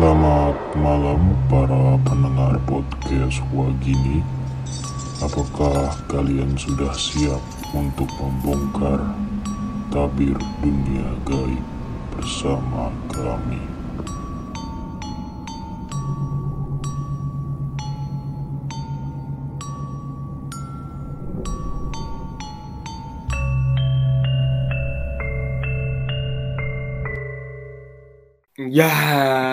Selamat malam para pendengar podcast Wagini. Apakah kalian sudah siap untuk membongkar tabir dunia gaib bersama kami? Ya,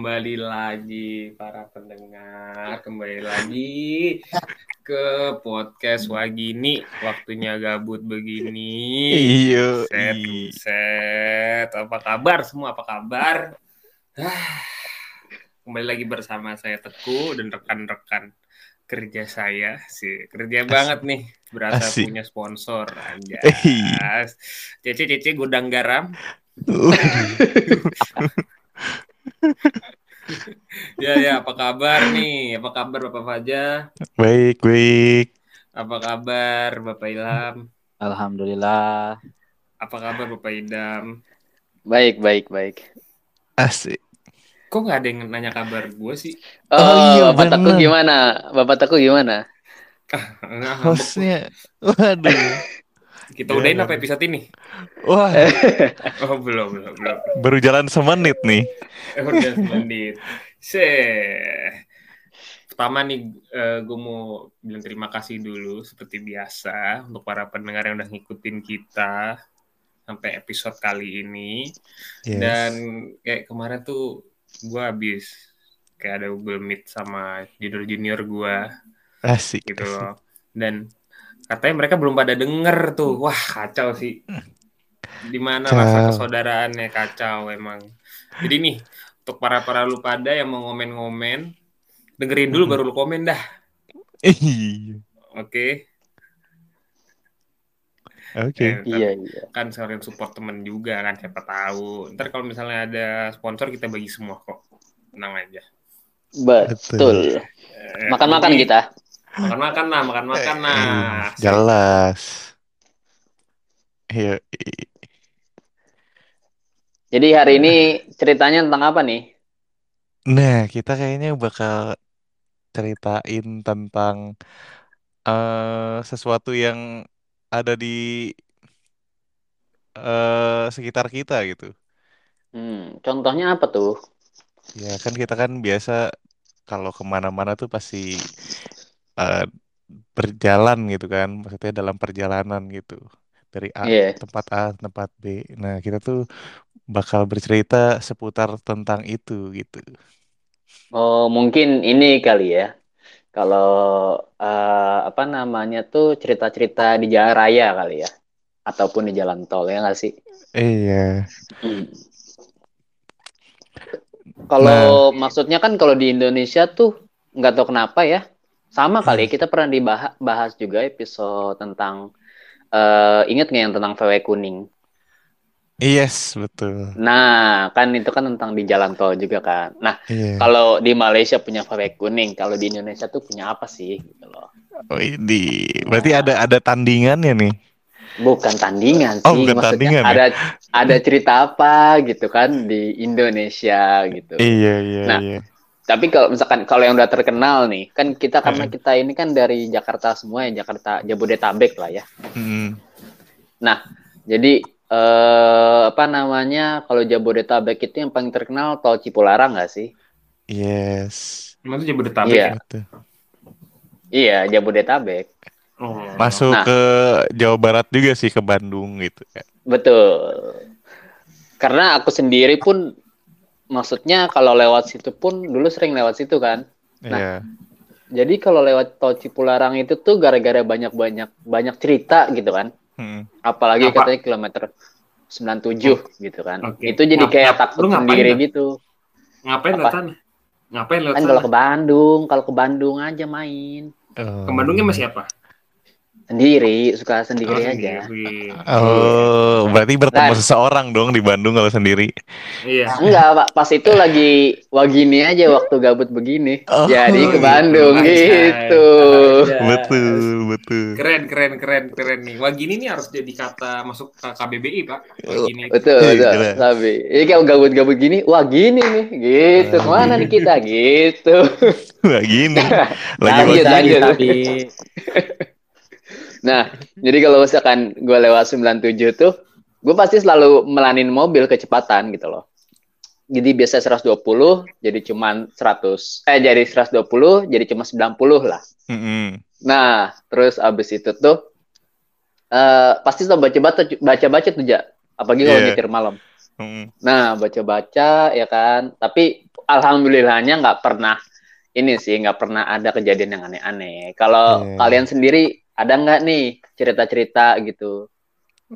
kembali lagi para pendengar, kembali lagi ke podcast Wagini. Waktunya gabut begini. Iya. Set, set. Apa kabar semua? Apa kabar? Ah, Kembali lagi bersama saya Teguh dan rekan-rekan kerja saya sih kerja banget nih berasa Asik. punya sponsor aja Eh. Cece Cece Gudang Garam Ya ya, apa kabar nih? Apa kabar Bapak Fajar? Baik, baik. Apa kabar Bapak Ilham? Alhamdulillah. Apa kabar Bapak Idam? Baik, baik, baik. Asik. Kok nggak ada yang nanya kabar gue sih? Oh, Oh, iya, Bapak bener. gimana? Bapak Teguh gimana? Nggak, ngambek. Hostnya, waduh. Kita udahin apa episode ini? Wah, Oh belum belum belum. baru jalan semenit nih. Eh, Udah menit. Se. Pertama nih, gue mau bilang terima kasih dulu seperti biasa untuk para pendengar yang udah ngikutin kita sampai episode kali ini. Yes. Dan kayak kemarin tuh gue habis kayak ada Google Meet sama junior-junior gue asik. gitu asik. loh. Dan katanya mereka belum pada denger tuh. Wah kacau sih. Di mana rasa kesaudaraannya kacau emang. Jadi nih untuk para para lu pada yang mau ngomen-ngomen dengerin dulu Mhm. baru lu komen dah. Iya. Oke. Oke. Eh, Iya, iya. kan sekalian support temen juga kan siapa tahu. Ntar kalau misalnya ada sponsor kita bagi semua kok. Tenang aja. Betul. Eh, Makan-makan kita. Makan-makan nah, makan-makan nah. Eh, Jelas. Iya. Jadi hari ini ceritanya tentang apa nih? Nah, kita kayaknya bakal ceritain tentang eh sesuatu yang ada di eh sekitar kita gitu. Hmm, contohnya apa tuh? Ya kan kita kan biasa kalau ke mana-mana tuh pasti eh, berjalan gitu kan, maksudnya dalam perjalanan gitu dari A Iya. tempat A tempat B. Nah kita tuh bakal bercerita seputar tentang itu gitu. Oh, mungkin ini kali ya. Kalau eh, apa namanya tuh cerita-cerita di jalan raya kali ya. Ataupun di jalan tol ya nggak sih? Iya. Hmm. Kalau maksudnya kan kalau di Indonesia tuh nggak tahu kenapa ya. Sama kali ya, kita pernah dibahas bahas juga episode tentang eh ingat nggak yang tentang VW kuning? Yes betul. Nah, kan itu kan tentang di jalan tol juga kan. Nah, Iya. kalau di Malaysia punya VW kuning, kalau di Indonesia tuh punya apa sih gitu loh. Oh ini berarti ada ada tandingannya nih. Bukan tandingan Oh, sih, bukan maksudnya tandingan ya? ada ada cerita apa gitu kan di Indonesia gitu. Iya iya Nah, iya. Tapi kalau misalkan kalau yang udah terkenal nih, kan kita karena Hmm. kita ini kan dari Jakarta semua ya, Jakarta Jabodetabek lah ya. Mm. Jadi eh, apa namanya kalau Jabodetabek itu yang paling terkenal tol Cipularang nggak sih? Yes. Itu Jabodetabek Iya. ya? Betul. Iya Jabodetabek, Oh. Masuk Nah. ke Jawa Barat juga sih ke Bandung gitu. betul. Karena aku sendiri pun, maksudnya kalau lewat situ pun dulu sering lewat situ kan. Nah, Iya. Jadi kalau lewat tol Cipularang itu tuh gara-gara banyak-banyak banyak cerita gitu kan. Mm. Apalagi Apa? katanya kilometer 97 gitu kan. Oke. Itu jadi Ngap- kayak takut ngapain sendiri dah? gitu. Ngapain Apa? lewat sana? Ngapain lewat Kan sana? kalau ke Bandung, kalau ke Bandung aja main. Oh. Ke Bandungnya masih apa? Sendiri, suka sendiri Oh, aja. sendiri. Oh, berarti bertemu Nah. seseorang dong di Bandung kalau sendiri. Iya. Enggak, Pak. Pas itu lagi wah gini aja waktu gabut begini. Oh, Jadi ke. Bandung Anjay. gitu. Anjay. Betul, betul. Keren, keren, keren, keren nih. Wah gini nih harus jadi kata masuk ke KBBI, Pak. Wah gini. Betul, Iya, betul. Sabi. Ini kalau gabut-gabut gini, wah gini nih, gitu. Ah. Ke mana nih kita? Gitu. Wah, gini. Lagi Lanjut, bagi- lanjut. Tapi Nah, jadi kalau misalkan gue lewat 97 tuh, gue pasti selalu melanin mobil kecepatan gitu loh. Jadi biasa 120, jadi cuman 100, eh jadi 120, jadi cuma 90 lah. Mm-mm. Nah, terus abis itu tuh, eh pasti tuh baca-baca, baca-baca tuh, Ja. Apalagi kalau Iya. nyetir malam. Mm-mm. Nah, baca-baca ya kan. Tapi alhamdulillahnya nggak pernah ini sih nggak pernah ada kejadian yang aneh-aneh. Kalau Iya. kalian sendiri ada nggak nih cerita-cerita gitu?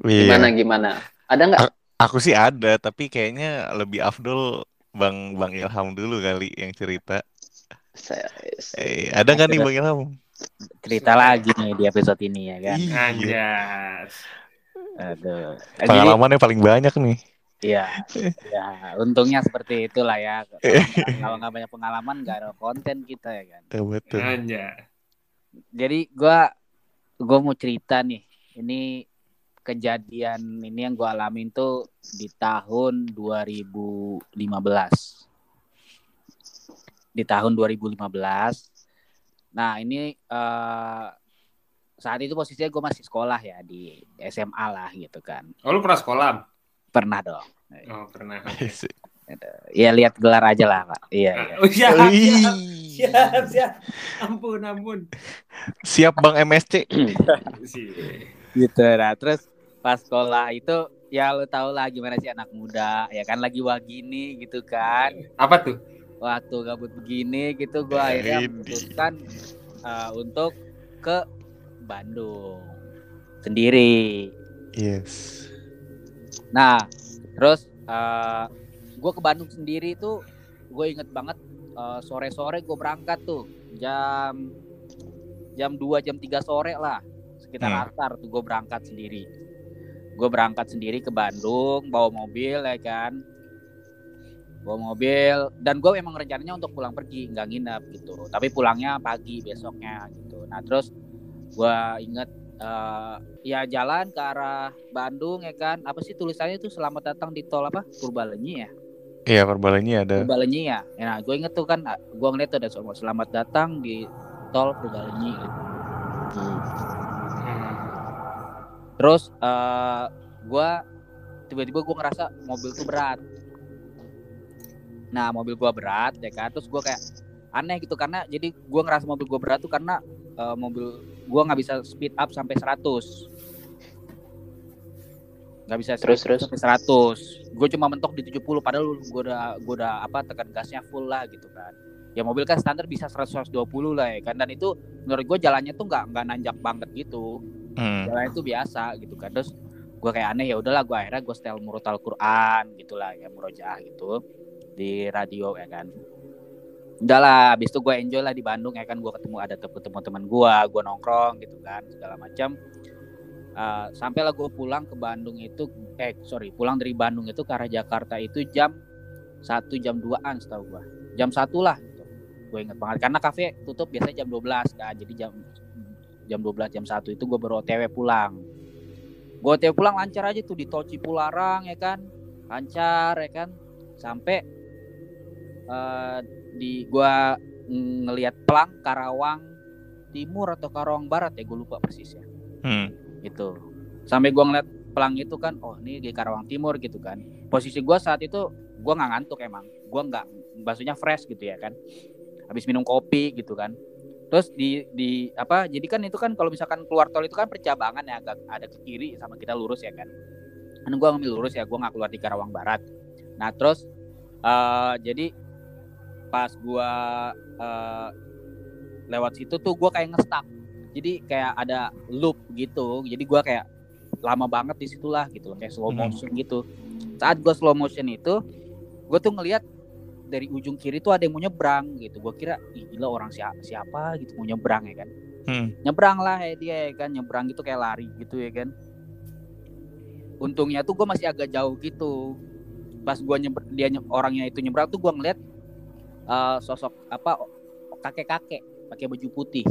Iya. Gimana gimana? Ada nggak? Aku sih ada, tapi kayaknya lebih afdol Bang Bang Ilham dulu kali yang cerita. Saya, Eh, ada nggak nih Bang Ilham? cerita lagi nih di episode ini ya kan. Iya. Aduh. Jadi Pengalamannya paling banyak nih. iya. Ya, untungnya seperti itulah ya. Kalau nggak banyak pengalaman nggak ada konten kita ya kan. Betul. Jadi gua gua mau cerita nih. Ini kejadian ini yang gua alamin tuh di tahun 2015. Di tahun 2015. Nah, ini eh, saat itu posisinya gue masih sekolah ya di SMA lah gitu kan. Oh, lu pernah sekolah? Pernah dong. Oh, pernah. Ya lihat gelar aja lah, Pak. Iya, iya. Oh, siap, siap, Wih. siap, siap. Ampun, ampun. Siap Bang MSC. Si- gitu nah terus pas sekolah itu ya lo tau lah gimana sih anak muda ya kan lagi wah gini gitu kan Apa tuh? waktu gabut begini gitu gua akhirnya Ini. memutuskan uh, untuk ke Bandung sendiri Yes. nah terus uh, gue ke Bandung sendiri tuh gue inget banget uh, sore-sore gue berangkat tuh jam jam 2 jam 3 sore lah sekitar Hmm. asar tuh gue berangkat sendiri. Gue berangkat sendiri ke Bandung bawa mobil ya kan. Bawa mobil dan gue emang rencananya untuk pulang pergi nggak nginep gitu. Tapi pulangnya pagi besoknya gitu. Nah terus gue inget eh, ya jalan ke arah Bandung ya kan. Apa sih tulisannya itu selamat datang di tol apa? Purbalenyi ya Iya, perbalanya ada. Purbalenyi ya Ya, nah gue inget tuh kan gue ngeliat tuh ada semua selamat datang di tol Purbalenyi gitu. Hmm. terus eh gue tiba-tiba gue ngerasa mobil tuh berat nah mobil gue berat ya kan terus gue kayak aneh gitu karena jadi gue ngerasa mobil gue berat tuh karena eh, mobil gue nggak bisa speed up sampai 100 nggak bisa Terus, terus? sampai 100 gue cuma mentok di 70 padahal gue udah gue udah apa tekan gasnya full lah gitu kan. Ya mobil kan standar bisa 100 120 lah ya kan. Dan itu menurut gue jalannya tuh nggak nggak nanjak banget gitu. Hmm. jalan itu biasa gitu kan. Terus gue kayak aneh ya udahlah gue akhirnya gue setel murotal Quran gitulah ya murojaah gitu di radio ya kan. Udahlah habis itu gue enjoy lah di Bandung ya kan. Gue ketemu ada ketemu teman gue gue nongkrong gitu kan segala macam Eh, sampailah gue pulang ke Bandung itu eh sorry pulang dari Bandung itu ke arah Jakarta itu jam satu jam 2an setahu gue jam satu lah gitu gue inget banget. Karena kafe tutup biasanya jam 12 kan jadi jam jam 12 jam 1 itu gue baru OTW pulang. Gue OTW pulang lancar aja tuh di tol Cipularang ya kan? Lancar ya kan? Sampai eh, di gua ngelihat pelang Karawang Timur atau Karawang Barat ya gue lupa persisnya. Hmm. Gitu. Sampai gua ngeliat pelang itu kan oh ini di Karawang Timur gitu kan. Posisi gua saat itu gua nggak ngantuk emang. Gua nggak maksudnya fresh gitu ya kan. Habis minum kopi gitu kan. Terus di di apa jadi kan itu kan kalau misalkan keluar tol itu kan percabangan ya agak ada ke kiri sama kita lurus ya kan. Kan gua ngambil lurus ya gua nggak keluar di Karawang Barat. Nah terus eh jadi pas gua eh, lewat situ tuh gua kayak ngestak jadi kayak ada loop gitu. Jadi gua kayak lama banget di situlah gitu loh kayak slow Hmm. motion gitu. Saat gua slow motion itu gue tuh ngelihat dari ujung kiri tuh ada yang mau nyebrang gitu. Gue kira Ih, gila orang siapa siapa gitu mau nyebrang ya kan? Hmm. nyebrang lah ya dia ya kan? Nyebrang gitu kayak lari gitu ya kan? Untungnya tuh gue masih agak jauh gitu. Pas gue nyeber dia nye- orangnya itu nyebrang tuh gue ngeliat eh, sosok apa kakek kakek pakai baju putih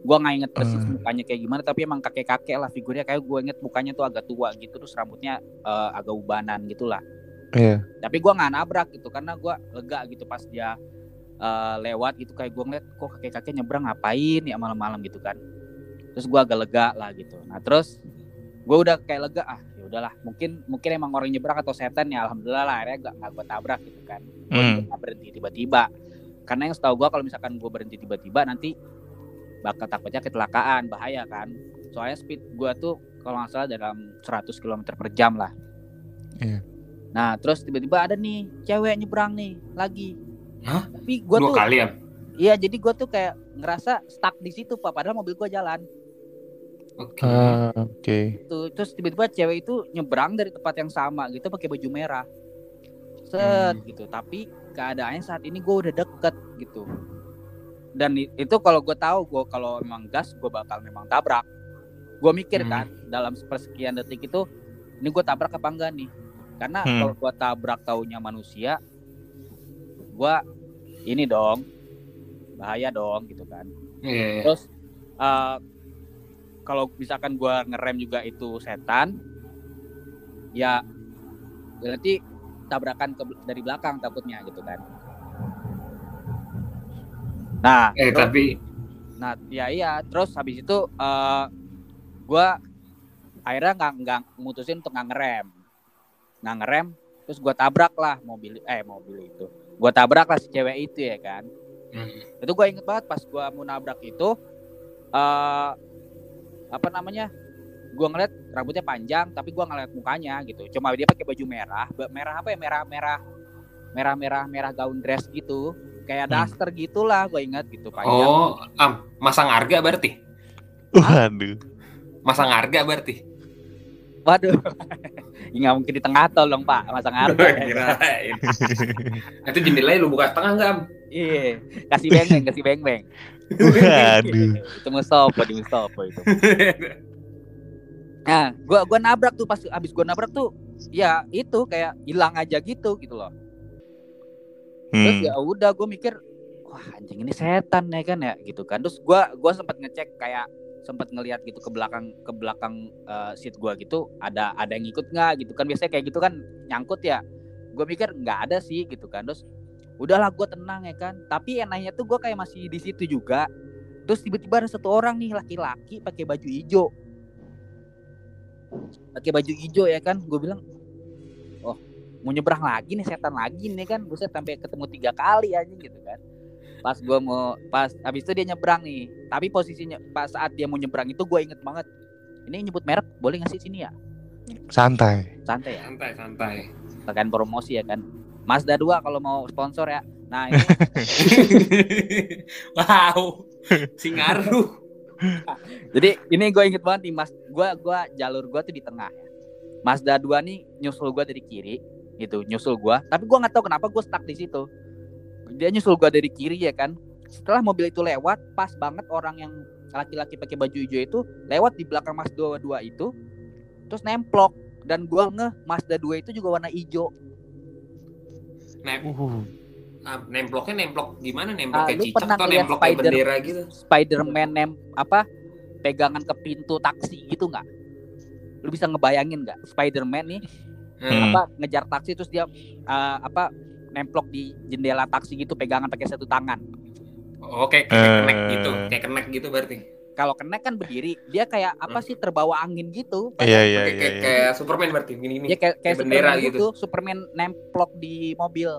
gue nggak inget persis Hmm. mukanya kayak gimana tapi emang kakek kakek lah figurnya. Kayak gue inget mukanya tuh agak tua gitu terus rambutnya eh, agak ubanan gitulah. Iya. tapi gua nggak nabrak gitu karena gua lega gitu pas dia eh, lewat gitu. Kayak gua ngeliat kok kakek kakek nyebrang ngapain ya malam-malam? gitu kan. Terus gua agak lega lah gitu. Nah terus gua udah kayak lega ah ya udahlah. Mungkin mungkin emang orang nyebrang atau setan ya alhamdulillah lah akhirnya gak, gak gua tabrak gitu kan. Juga nggak berhenti tiba-tiba. Karena yang setahu gua kalau misalkan gua berhenti tiba-tiba nanti bakal takutnya kecelakaan bahaya kan soalnya speed gua tuh kalau nggak salah dalam 100 km per jam lah Iya. Nah, terus tiba-tiba ada nih cewek nyebrang nih lagi. Hah? Tapi gua Dua tuh kali ya? iya jadi gua tuh kayak ngerasa stuck di situ Pak padahal mobil gua jalan. Oke. Ah, Oke. Tuh, terus tiba-tiba cewek itu nyebrang dari tempat yang sama gitu pakai baju merah. Set Hmm. gitu. Tapi keadaannya saat ini gua udah deket gitu. Dan itu kalau gue tahu gue kalau memang gas gue bakal memang tabrak. Gue mikir Hmm. kan dalam sepersekian detik itu ini gue tabrak apa enggak nih? Karena Hmm. kalau gue tabrak taunya manusia, gue ini dong bahaya dong gitu kan. Iya, iya. Terus eh, kalau misalkan gue ngerem juga itu setan, ya berarti tabrakan ke, dari belakang takutnya gitu kan. Nah, Eh terus- tapi Nah, ya iya. Terus habis itu eh gua akhirnya nggak nggak mutusin untuk nggak ngerem, nggak ngerem. Terus gua tabrak lah mobil eh mobil itu. Gua tabrak lah si cewek itu ya kan. Hmm. Itu gua inget banget pas gua mau nabrak itu eh apa namanya? Gua ngeliat rambutnya panjang tapi gua ngeliat mukanya gitu. Cuma dia pakai baju merah, merah apa ya? Merah merah merah merah merah gaun dress gitu. Kayak Hmm. daster gitulah gua ingat gitu panjang. oh, am, masang harga berarti. Waduh. Masang harga berarti. Waduh. Ya, nggak mungkin di tengah tol dong Pak, masang harga. Kirain. Itu jendelanya lu buka setengah enggak? Am? Iya, kasih beng beng, kasih beng beng. Waduh. itu Mustopo di Mustopo itu. Nah, gua gua nabrak tuh pas abis gua nabrak tuh, ya itu kayak hilang aja gitu gitu loh. Terus Hmm. ya udah gua mikir, wah anjing ini setan ya kan ya gitu kan. Terus gua gua sempat ngecek kayak sempat ngelihat gitu ke belakang ke belakang eh, seat gua gitu ada ada yang ikut nggak gitu kan. Biasanya kayak gitu kan nyangkut ya. Gue mikir nggak ada sih gitu kan. Terus udahlah gue tenang ya kan. Tapi enaknya tuh gue kayak masih di situ juga. Terus tiba-tiba ada satu orang nih laki-laki pakai baju hijau. Pakai baju hijau ya kan. Gue bilang mau nyebrang lagi nih setan lagi nih kan. Gue sampai ketemu tiga kali aja gitu kan. Pas gue mau pas habis itu dia nyebrang nih. Tapi posisinya pas saat dia mau nyebrang itu gue inget banget. Ini nyebut merek boleh nggak sih sini ya? Santai. santai ya? Santai, santai. tekan promosi ya kan. Mazda 2 kalau mau sponsor ya. Nah ini wow. Singaruh. jadi ini gue inget banget nih mas gue gua jalur gue tuh di tengah ya. Mazda 2 nih nyusul gue dari kiri gitu nyusul gue tapi gue nggak tahu kenapa gue stuck di situ dia nyusul gue dari kiri ya kan setelah mobil itu lewat pas banget orang yang laki-laki pakai baju hijau itu lewat di belakang Mazda 2 itu terus nemplok dan gue ngeh Mazda 2 itu juga warna hijau Nem Uh. ah, nemploknya nemplok gimana? Nemplok Ah, kayak lu cicak atau nemplok kayak Spider- bendera gitu? Spider-Man nem apa pegangan ke pintu taksi gitu nggak lu bisa ngebayangin nggak Spider-Man nih Hmm. apa ngejar taksi terus dia uh, apa nemplok di jendela taksi gitu pegangan pakai satu tangan. Oh, kayak kayak kenek Eh. gitu. Kayak kenek gitu berarti. Kalau kena kan berdiri, dia kayak apa Hmm. sih terbawa angin gitu. Iya iya kayak, iya. kayak, iya. kayak Superman berarti gini Dia kayak kayak kayak bendera Superman gitu. gitu. Superman nemplok di mobil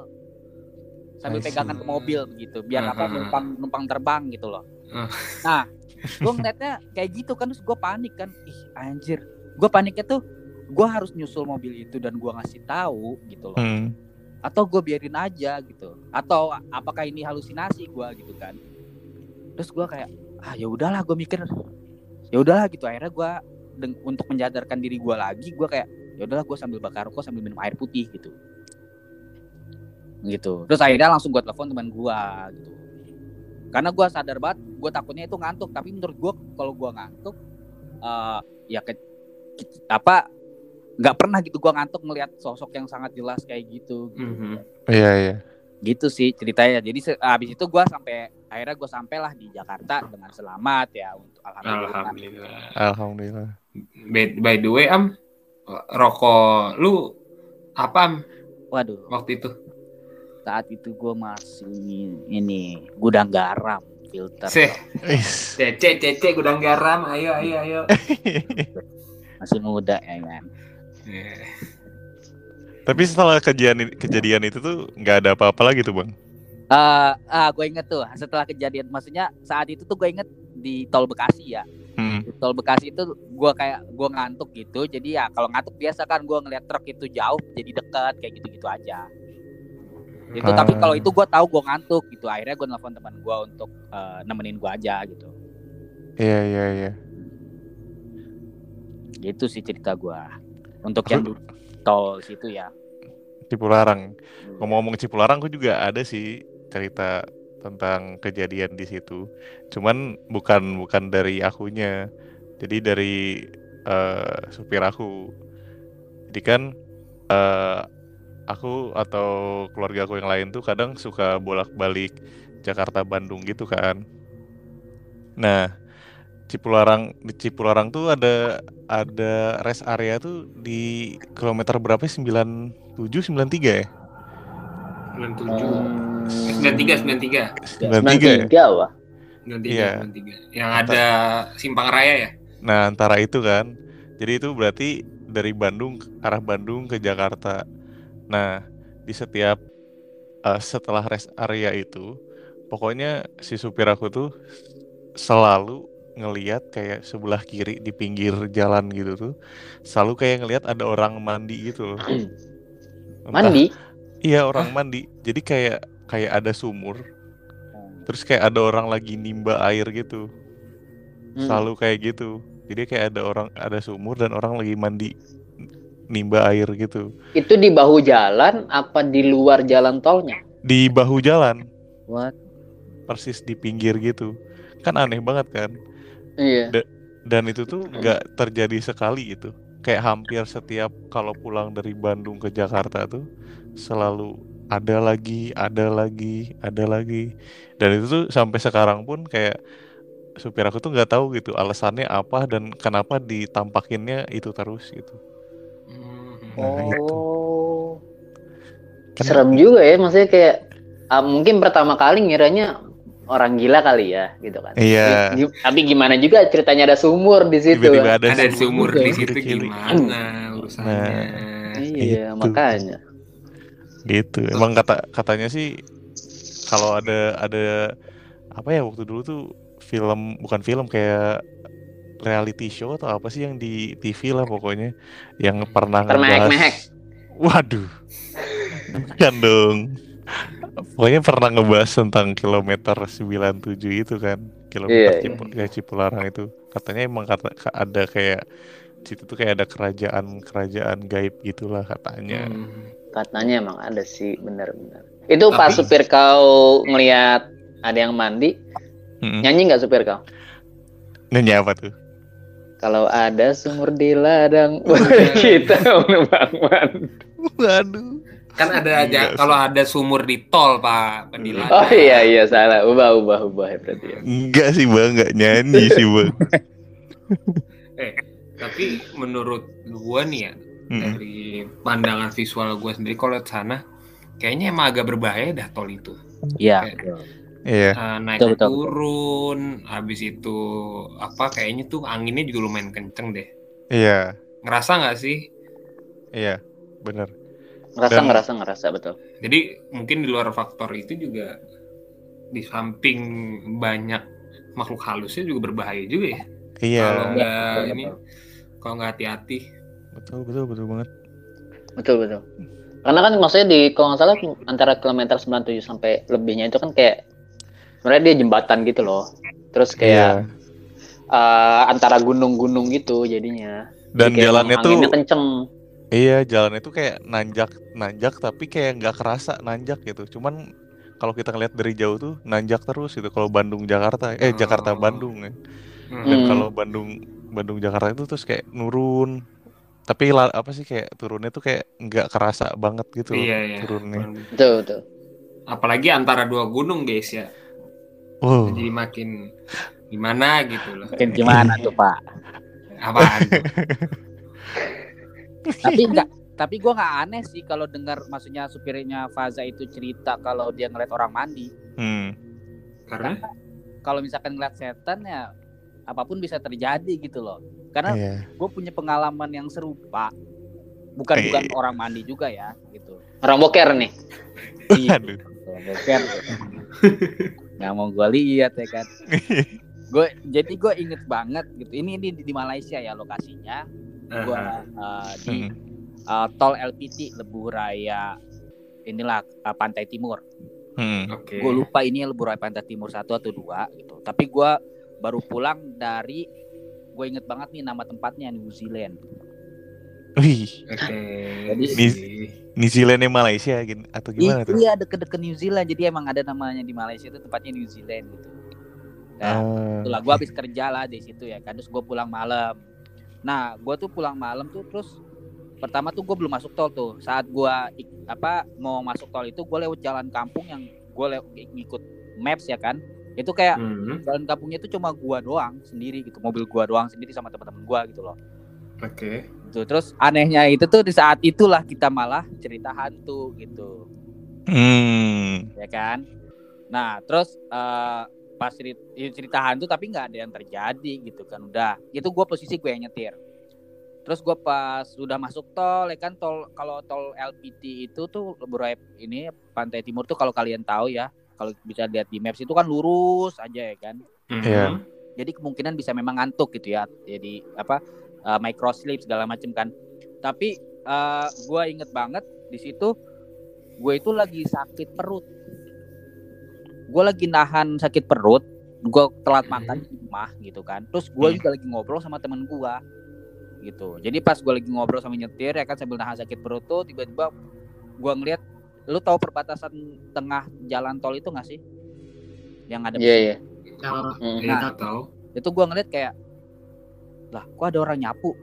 sambil pegangan ke mobil begitu, biar apa Hmm. numpang numpang terbang gitu loh. Hmm. Nah, gue ngeliatnya kayak gitu kan, terus gue panik kan, ih anjir, gue paniknya tuh gue harus nyusul mobil itu dan gue ngasih tahu gitu loh. Hmm. atau gue biarin aja gitu. Atau apakah ini halusinasi gue gitu kan. Terus gue kayak ah ya udahlah gue mikir. Ya udahlah gitu. Akhirnya gue untuk menyadarkan diri gue lagi gue kayak ya udahlah gue sambil bakar rokok sambil minum air putih gitu. Gitu. Terus akhirnya langsung gue telepon teman gue gitu. Karena gue sadar banget gue takutnya itu ngantuk. Tapi menurut gue kalau gue ngantuk eh ya ke, ke- apa nggak pernah gitu gue ngantuk ngelihat sosok yang sangat jelas kayak gitu Mhm. Iya iya. gitu sih ceritanya jadi habis itu gue sampai akhirnya gue sampailah di Jakarta dengan selamat ya untuk alhamdulillah Alhamdulillah. Alhamdulillah. By, by the way, Am, rokok lu apa Am waduh waktu itu? saat itu gue masih ini gudang garam filter cece, cece, gudang garam, ayo, ayo, ayo. masih muda ya kan Eh, Tapi setelah kejadian kejadian itu tuh nggak ada apa-apa lagi tuh bang. ah ah gue inget tuh setelah kejadian maksudnya saat itu tuh gue inget di tol Bekasi ya Hmm. di tol Bekasi itu gue kayak gue ngantuk gitu jadi ya kalau ngantuk biasa kan gue ngeliat truk itu jauh jadi dekat kayak gitu gitu aja itu tapi kalau itu gue tahu gue ngantuk gitu akhirnya gue nelfon teman gue untuk eh, nemenin gue aja gitu Iya iya iya. gitu sih cerita gue untuk yang di tol situ ya Cipularang. Ngomong-ngomong Cipularang, aku juga ada sih cerita tentang kejadian di situ. Cuman bukan bukan dari akunya. Jadi dari eh, supir aku. Jadi kan eh, aku atau keluarga aku yang lain tuh kadang suka bolak-balik Jakarta Bandung gitu kan. Nah, Cipularang di Cipularang tuh ada ada rest area tuh di kilometer berapa sih? 97 93 ya? 97. Hmm, 93, 93. 93 ya? 93 wah. 93, Iya. 93. Yang ada simpang raya ya? Nah, antara itu kan. Jadi itu berarti dari Bandung arah Bandung ke Jakarta. Nah, di setiap eh, setelah rest area itu, pokoknya si supir aku tuh selalu ngeliat kayak sebelah kiri di pinggir jalan gitu tuh, selalu kayak ngelihat ada orang mandi gitu loh. Entah- Mandi. Iya, orang mandi. Jadi kayak kayak ada sumur, terus kayak ada orang lagi nimba air gitu. Hmm. Selalu kayak gitu. Jadi kayak ada orang ada sumur dan orang lagi mandi nimba air gitu. Itu di bahu jalan apa di luar jalan tolnya? Di bahu jalan, What? persis di pinggir gitu. Kan aneh banget kan? Iya. Dan itu tuh nggak terjadi sekali itu. Kayak hampir setiap kalau pulang dari Bandung ke Jakarta tuh selalu ada lagi, ada lagi, ada lagi. Dan itu tuh sampai sekarang pun kayak supir aku tuh nggak tahu gitu alasannya apa dan kenapa ditampakinnya itu terus gitu. Nah, itu. Oh. Kan- Serem juga ya, maksudnya kayak ah, mungkin pertama kali ngiranya orang gila kali ya, gitu kan. Iya. Gi- Tapi gimana juga ceritanya ada sumur di situ. Tiba-tiba ada, Ada sumur juga di situ gimana urusannya? Iya, Itu. makanya. Gitu. Emang kata katanya sih kalau ada ada apa ya waktu dulu tuh film bukan film kayak reality show atau apa sih yang di TV lah pokoknya yang pernah Termehek-mehek. Waduh. Bukan dong. Pokoknya pernah ngebahas tentang kilometer 97 itu kan. Kilometer Iya, iya. Cipu- kayak Cipularang itu. Katanya emang kata ka- ada kayak situ tuh kayak ada kerajaan-kerajaan gaib gitulah katanya. Hmm. Katanya emang ada sih, benar-benar. Itu pas Tapi- supir kau ngelihat ada yang mandi, Mm-mm. nyanyi nggak supir kau? Nyanyi apa tuh? Kalau ada sumur di ladang, kita mandi. Waduh. Kan ada aja Iya kalau ada sumur di tol Pak Pendilan. Oh iya iya salah, ubah ubah ubah ya berarti ya. Enggak sih bang, enggak nyanyi sih bang. Tapi menurut gua nih ya Mm-mm. dari pandangan visual gua sendiri kalau lihat sana kayaknya emang agak berbahaya dah tol itu. Iya. Iya. Eh, naik Betul, betul, turun, habis itu apa kayaknya tuh anginnya juga lumayan kenceng deh. Iya. Ngerasa nggak sih? Iya. Bener. Ngerasa Dan- ngerasa ngerasa betul. Jadi mungkin di luar faktor itu juga di samping banyak makhluk halusnya juga berbahaya juga ya. Iya. Kalau nggak betul, ini, kalau nggak hati-hati. Betul betul betul banget. Betul betul. Karena kan maksudnya di kalau nggak salah antara kilometer 97 sampai lebihnya itu kan kayak sebenarnya dia jembatan gitu loh. Terus Iya. kayak eh, antara gunung-gunung gitu jadinya. Dan Jadi jalannya tuh anginnya kenceng. Iya, jalannya tuh kayak nanjak, nanjak tapi kayak nggak kerasa nanjak gitu. Cuman kalau kita ngeliat dari jauh tuh nanjak terus gitu kalau Bandung Jakarta eh Oh. Jakarta Bandung ya Hmm. dan Hmm. kalau Bandung Bandung Jakarta itu terus kayak nurun tapi apa sih kayak turunnya tuh kayak nggak kerasa banget gitu Iya iya. turunnya Betul, betul. Apalagi antara dua gunung guys ya. wow Jadi makin gimana gitu loh. Mungkin gimana tuh Pak? Apaan? tuh? tapi enggak tapi gue nggak aneh sih kalau dengar maksudnya supirnya Faza itu cerita kalau dia ngeliat orang mandi. Hmm. Karena? Kalau misalkan ngeliat setan ya apa pun bisa terjadi gitu loh. Karena iya. gue punya pengalaman yang serupa. Bukan Eh. bukan orang mandi juga ya gitu. Orang boker nih. Iya, kalau boker. Nggak mau gue lihat ya kan. Gue jadi gue inget banget gitu. Ini ini di, di Malaysia ya lokasinya gue Ah, di Hmm. uh, tol LPT Lebuh Raya inilah uh, Pantai Timur Hmm. Oke. gue lupa ini Lebuh Raya Pantai Timur satu atau dua gitu tapi gue baru pulang dari gue inget banget nih nama tempatnya New Zealand Wih, Oke. Jadi- Di- New Zealandnya Malaysia gitu atau gimana tuh? iya deket-deket New Zealand jadi emang ada namanya di Malaysia itu tempatnya New Zealand gitu nah Ah, itulah gue habis kerja lah di situ ya kan terus gue pulang malam nah gue tuh pulang malam tuh terus pertama tuh gue belum masuk tol tuh saat gue apa mau masuk tol itu gue lewat jalan kampung yang gue ngikut maps ya kan itu kayak Hmm, jalan kampungnya itu cuma gua doang sendiri gitu mobil gua doang sendiri sama teman-teman gua gitu loh Oke. gitu. terus anehnya itu tuh di saat itulah kita malah cerita hantu gitu hmm. ya kan nah terus eh, pas cerita, cerita hantu tapi nggak ada yang terjadi gitu kan udah. Itu gua posisi gue yang nyetir. Terus gua pas sudah masuk tol ya kan tol kalau tol LPT itu tuh Leburai ini Pantai Timur tuh kalau kalian tahu ya kalau bisa lihat di maps itu kan lurus aja ya kan. Mhm. Iya. jadi kemungkinan bisa memang ngantuk gitu ya jadi apa uh, micro sleep segala macam kan. Tapi uh, gue inget banget di situ gue itu lagi sakit perut gue lagi nahan sakit perut gue telat Hmm. makan di rumah gitu kan terus gue Hmm. juga lagi ngobrol sama temen gue gitu jadi pas gue lagi ngobrol sama nyetir ya kan sambil nahan sakit perut tuh tiba-tiba gue ngeliat lu tahu perbatasan tengah jalan tol itu gak sih yang ada Iya, iya. Hmm, Hmm. Iya, tahu. itu gua ngeliat kayak lah kok ada orang nyapu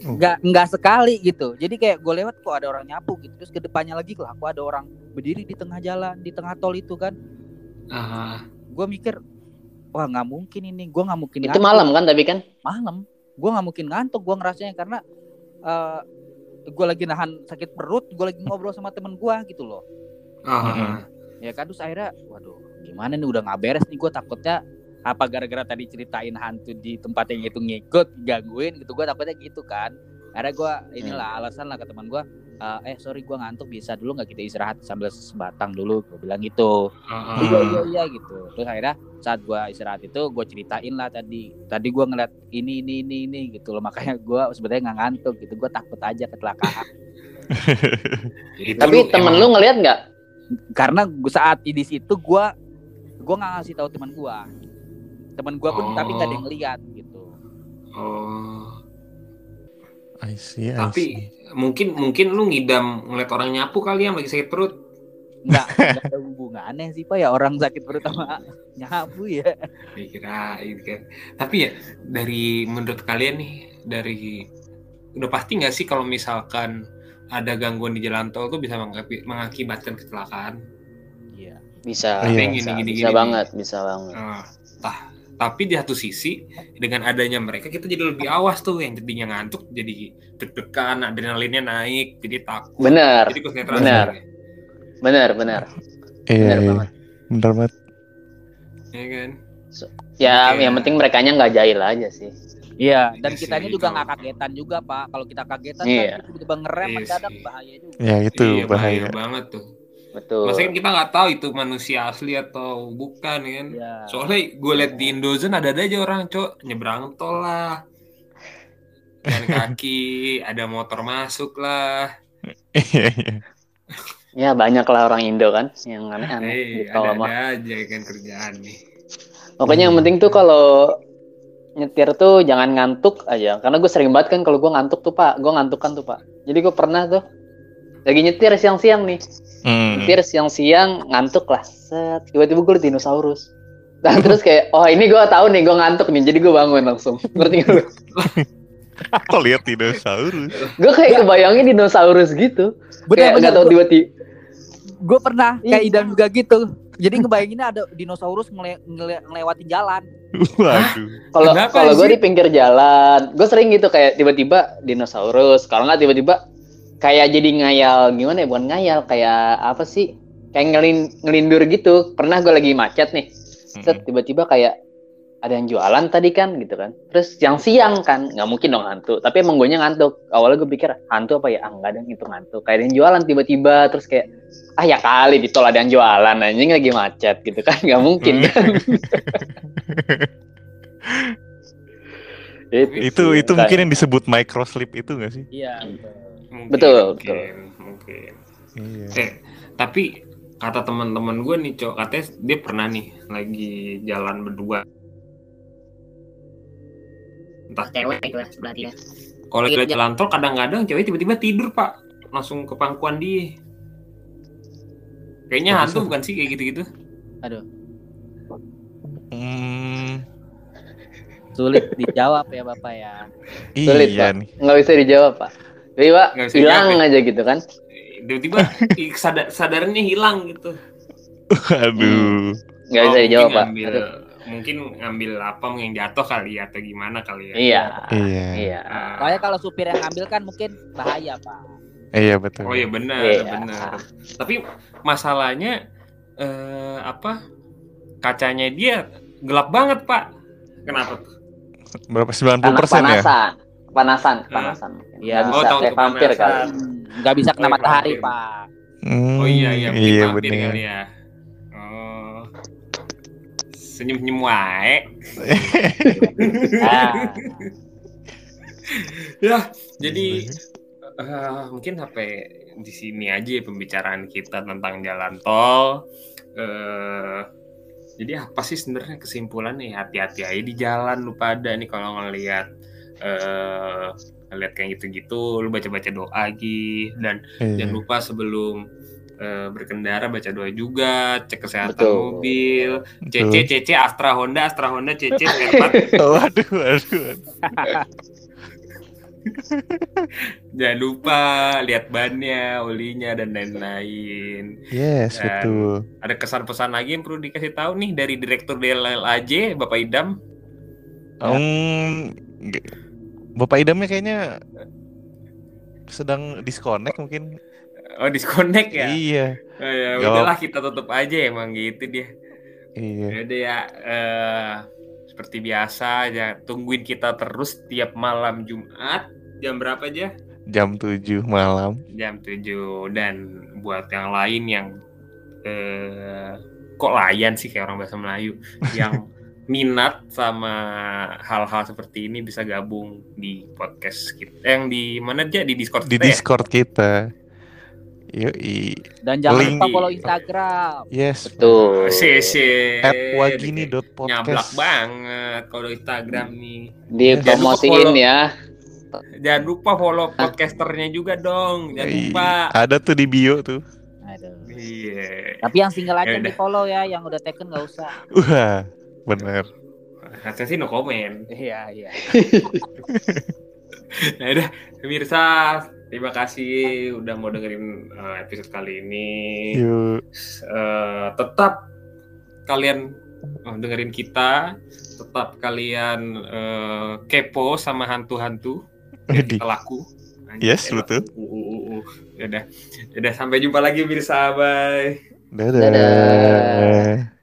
Oh. nggak nggak sekali gitu jadi kayak gue lewat kok ada orang nyapu gitu terus ke depannya lagi lah kok ada orang berdiri di tengah jalan di tengah tol itu kan. Ah, gue mikir wah nggak mungkin ini gue nggak mungkin Itu ngantuk. malam kan tapi kan? malam. Gue nggak mungkin ngantuk gue ngerasanya karena eh gue lagi nahan sakit perut gue lagi ngobrol sama temen gue gitu loh. Ah, ya kan terus akhirnya waduh gimana nih udah nggak beres nih gue takutnya apa gara-gara tadi ceritain hantu di tempat yang itu ngikut gangguin gitu gue takutnya gitu kan. Akhirnya gue inilah alasan lah ke teman gue eh sorry gue ngantuk bisa dulu nggak kita istirahat sambil sebatang dulu? Gue bilang gitu. Ah, iya iya iya gitu. Terus akhirnya saat gue istirahat itu gue ceritain lah tadi. Tadi gue ngeliat ini ini ini ini gitu loh. Makanya gue sebenarnya nggak ngantuk gitu. Gue takut aja kecelakaan. Itu Tapi temen emang- lu ngeliat nggak? karena gua saat di situ gue gue nggak ngasih tahu teman gue teman gue pun tapi nggak ada yang lihat gitu. Oh. I see, I Tapi see. mungkin mungkin lu ngidam ngeliat orang nyapu kali yang lagi sakit perut. nggak nggak ada hubungannya sih pak ya orang sakit perut sama nyabu ya Dikirain kan. Tapi ya dari menurut kalian nih dari udah pasti nggak sih kalau misalkan ada gangguan di jalan tol tuh bisa mengakibat- mengakibatkan kecelakaan. iya Bisa, Iya. bisa, Gini, gini, bisa gini. banget, bisa banget. Nah, tah, tapi di satu sisi dengan adanya mereka kita jadi lebih awas tuh yang jadinya ngantuk jadi deg-degan adrenalinnya naik jadi takut Bener, jadi konsentrasi benar. bener, bener, Iya, bener iya. banget. Bener banget. ya kan Ya, Oke. yang penting mereka nggak jahil aja sih. iya dan Iya sih, kitanya juga itu. nggak kagetan juga pak kalau kita kagetan Iya. kan tiba-tiba ngerem Iya mendadak sih. bahaya juga Ya itu iya bahaya. bahaya. banget tuh Betul. Maksudnya kan kita nggak tahu itu manusia asli atau bukan kan Iya. soalnya gue liat di Indozone ada aja orang cok nyebrang tol lah jalan kaki ada motor masuk lah. Ya banyak lah orang Indo kan yang aneh-aneh eh di tol ada aja kan kerjaan nih Pokoknya yang penting tuh kalau nyetir tuh jangan ngantuk aja. Karena gue sering banget kan kalau gue ngantuk tuh pak, gue ngantuk kan tuh pak. Jadi gue pernah tuh lagi nyetir siang-siang nih Hmm. nyetir siang-siang ngantuk lah set tiba-tiba gue dinosaurus dan terus kayak oh ini gue tahu nih gue ngantuk nih jadi gue bangun langsung ngerti gak lu Kok lihat dinosaurus? gue kayak kebayangin dinosaurus gitu kayak Bener nggak tahu tiba-tiba Gue pernah kayak Iya. idam juga gitu. Jadi ngebayanginnya ada dinosaurus ngele ngele ngelewatin jalan. Waduh. kalau Kenapa kalau gue di pinggir jalan gue sering gitu kayak tiba-tiba dinosaurus kalau nggak tiba-tiba kayak jadi ngayal gimana ya bukan ngayal kayak apa sih kayak ngelin ngelindur gitu. Pernah gue lagi macet nih set tiba-tiba kayak ada yang jualan tadi kan gitu kan. Terus yang siang kan nggak mungkin dong hantu tapi emang gue ngantuk. Awalnya gue pikir hantu apa ya? Ah nggak ada yang itu ngantuk. Kayak ada yang jualan tiba-tiba terus kayak ah ya kali di tol ada yang jualan anjing lagi macet gitu kan. Nggak mungkin kan. Itu itu kayak- mungkin yang disebut microslip itu nggak sih? Iya. Mungkin, Betul, mungkin, mungkin. Iya. Eh, tapi kata teman-teman gue nih, Cok, katanya dia pernah nih lagi jalan berdua. Entah cewek itu lah sebelah dia Kalau lagi Iya. jalan tol kadang-kadang cewek tiba-tiba tidur, Pak. Langsung ke pangkuan dia. Kayaknya hantu bukan sih kayak gitu-gitu? Aduh, Hmm, sulit dijawab ya Bapak ya. Sulit, iya Pak. nih. nggak bisa dijawab pak jadi pak hilang aja gitu kan Tiba-tiba sadar sadarnya hilang gitu. Aduh. nggak Oh, bisa dijawab mungkin pak ngambil, Aduh. mungkin ngambil apa yang jatuh kali ya atau gimana kali ya. iya Iya. iya Ah. Soalnya kalau supir yang ngambil kan mungkin bahaya Pak. Iya betul. Oh iya benar, Iya. benar. Tapi masalahnya eh, apa? Kacanya dia gelap banget, Pak. Kenapa tuh? Berapa 90% karena persen ya? Panasan panasan Hah? panasan Iya. nggak Oh, bisa tahu kayak vampir kepanasan. kali Hmm, Nggak bisa kena Oh, matahari vampir. Pak. Hmm, Oh iya iya, mungkin iya vampir bener. kali ya. Oh. Senyum-senyum wae. Ah. Ya, jadi eh, mungkin sampai di sini aja ya pembicaraan kita tentang jalan tol. Eh jadi apa sih sebenarnya kesimpulannya? Hati-hati aja di jalan lu pada nih kalau ngelihat eh ngelihat kayak gitu-gitu, lu baca-baca doa lagi dan Iya. jangan lupa sebelum eh, berkendara baca doa juga, cek kesehatan Betul. mobil. CC CC Astra Honda, Astra Honda CC. Waduh, waduh. Jangan lupa lihat bannya, olinya dan lain-lain. Yes, Dan- betul. Ada kesan-pesan lagi yang perlu dikasih tahu nih dari Direktur DLLAJ, Bapak Idam. Hmm, nggak- Bapak Idamnya kayaknya sedang disconnect mungkin. Oh, disconnect ya? Iya. Oh, ya Jawab. udahlah kita tutup aja emang gitu dia. Iya. Ya udah ya eh, seperti biasa ya tungguin kita terus tiap malam Jumat jam berapa aja? Jam 7 malam. Jam 7 dan buat yang lain yang eh kok layan sih kayak orang bahasa Melayu yang minat sama hal-hal seperti ini bisa gabung di podcast kita yang di mana aja di Discord Di kita ya? Discord kita. Yoi. Dan jangan Link lupa di- follow Instagram. Yes. tuh CC At wagini.podcast. nyablak banget kalau Instagram nih dipromosiin ya Jangan lupa follow podcasternya juga dong. Jangan Yoi. lupa. Ada tuh di bio tuh. Aduh. Iya. Tapi yang single aja Ya di follow ya, yang udah taken nggak usah. Wah, bener. Saya sih no comment. Iya iya. Nah, udah pemirsa, terima kasih udah mau dengerin uh, episode kali ini. Yuk. Eh, tetap kalian oh, dengerin kita, tetap kalian eh, kepo sama hantu-hantu kita laku. Yes, Anjay, betul. Uh, uh, uh, uh. Udah, udah sampai jumpa lagi pemirsa, bye. Dadah. Dadah.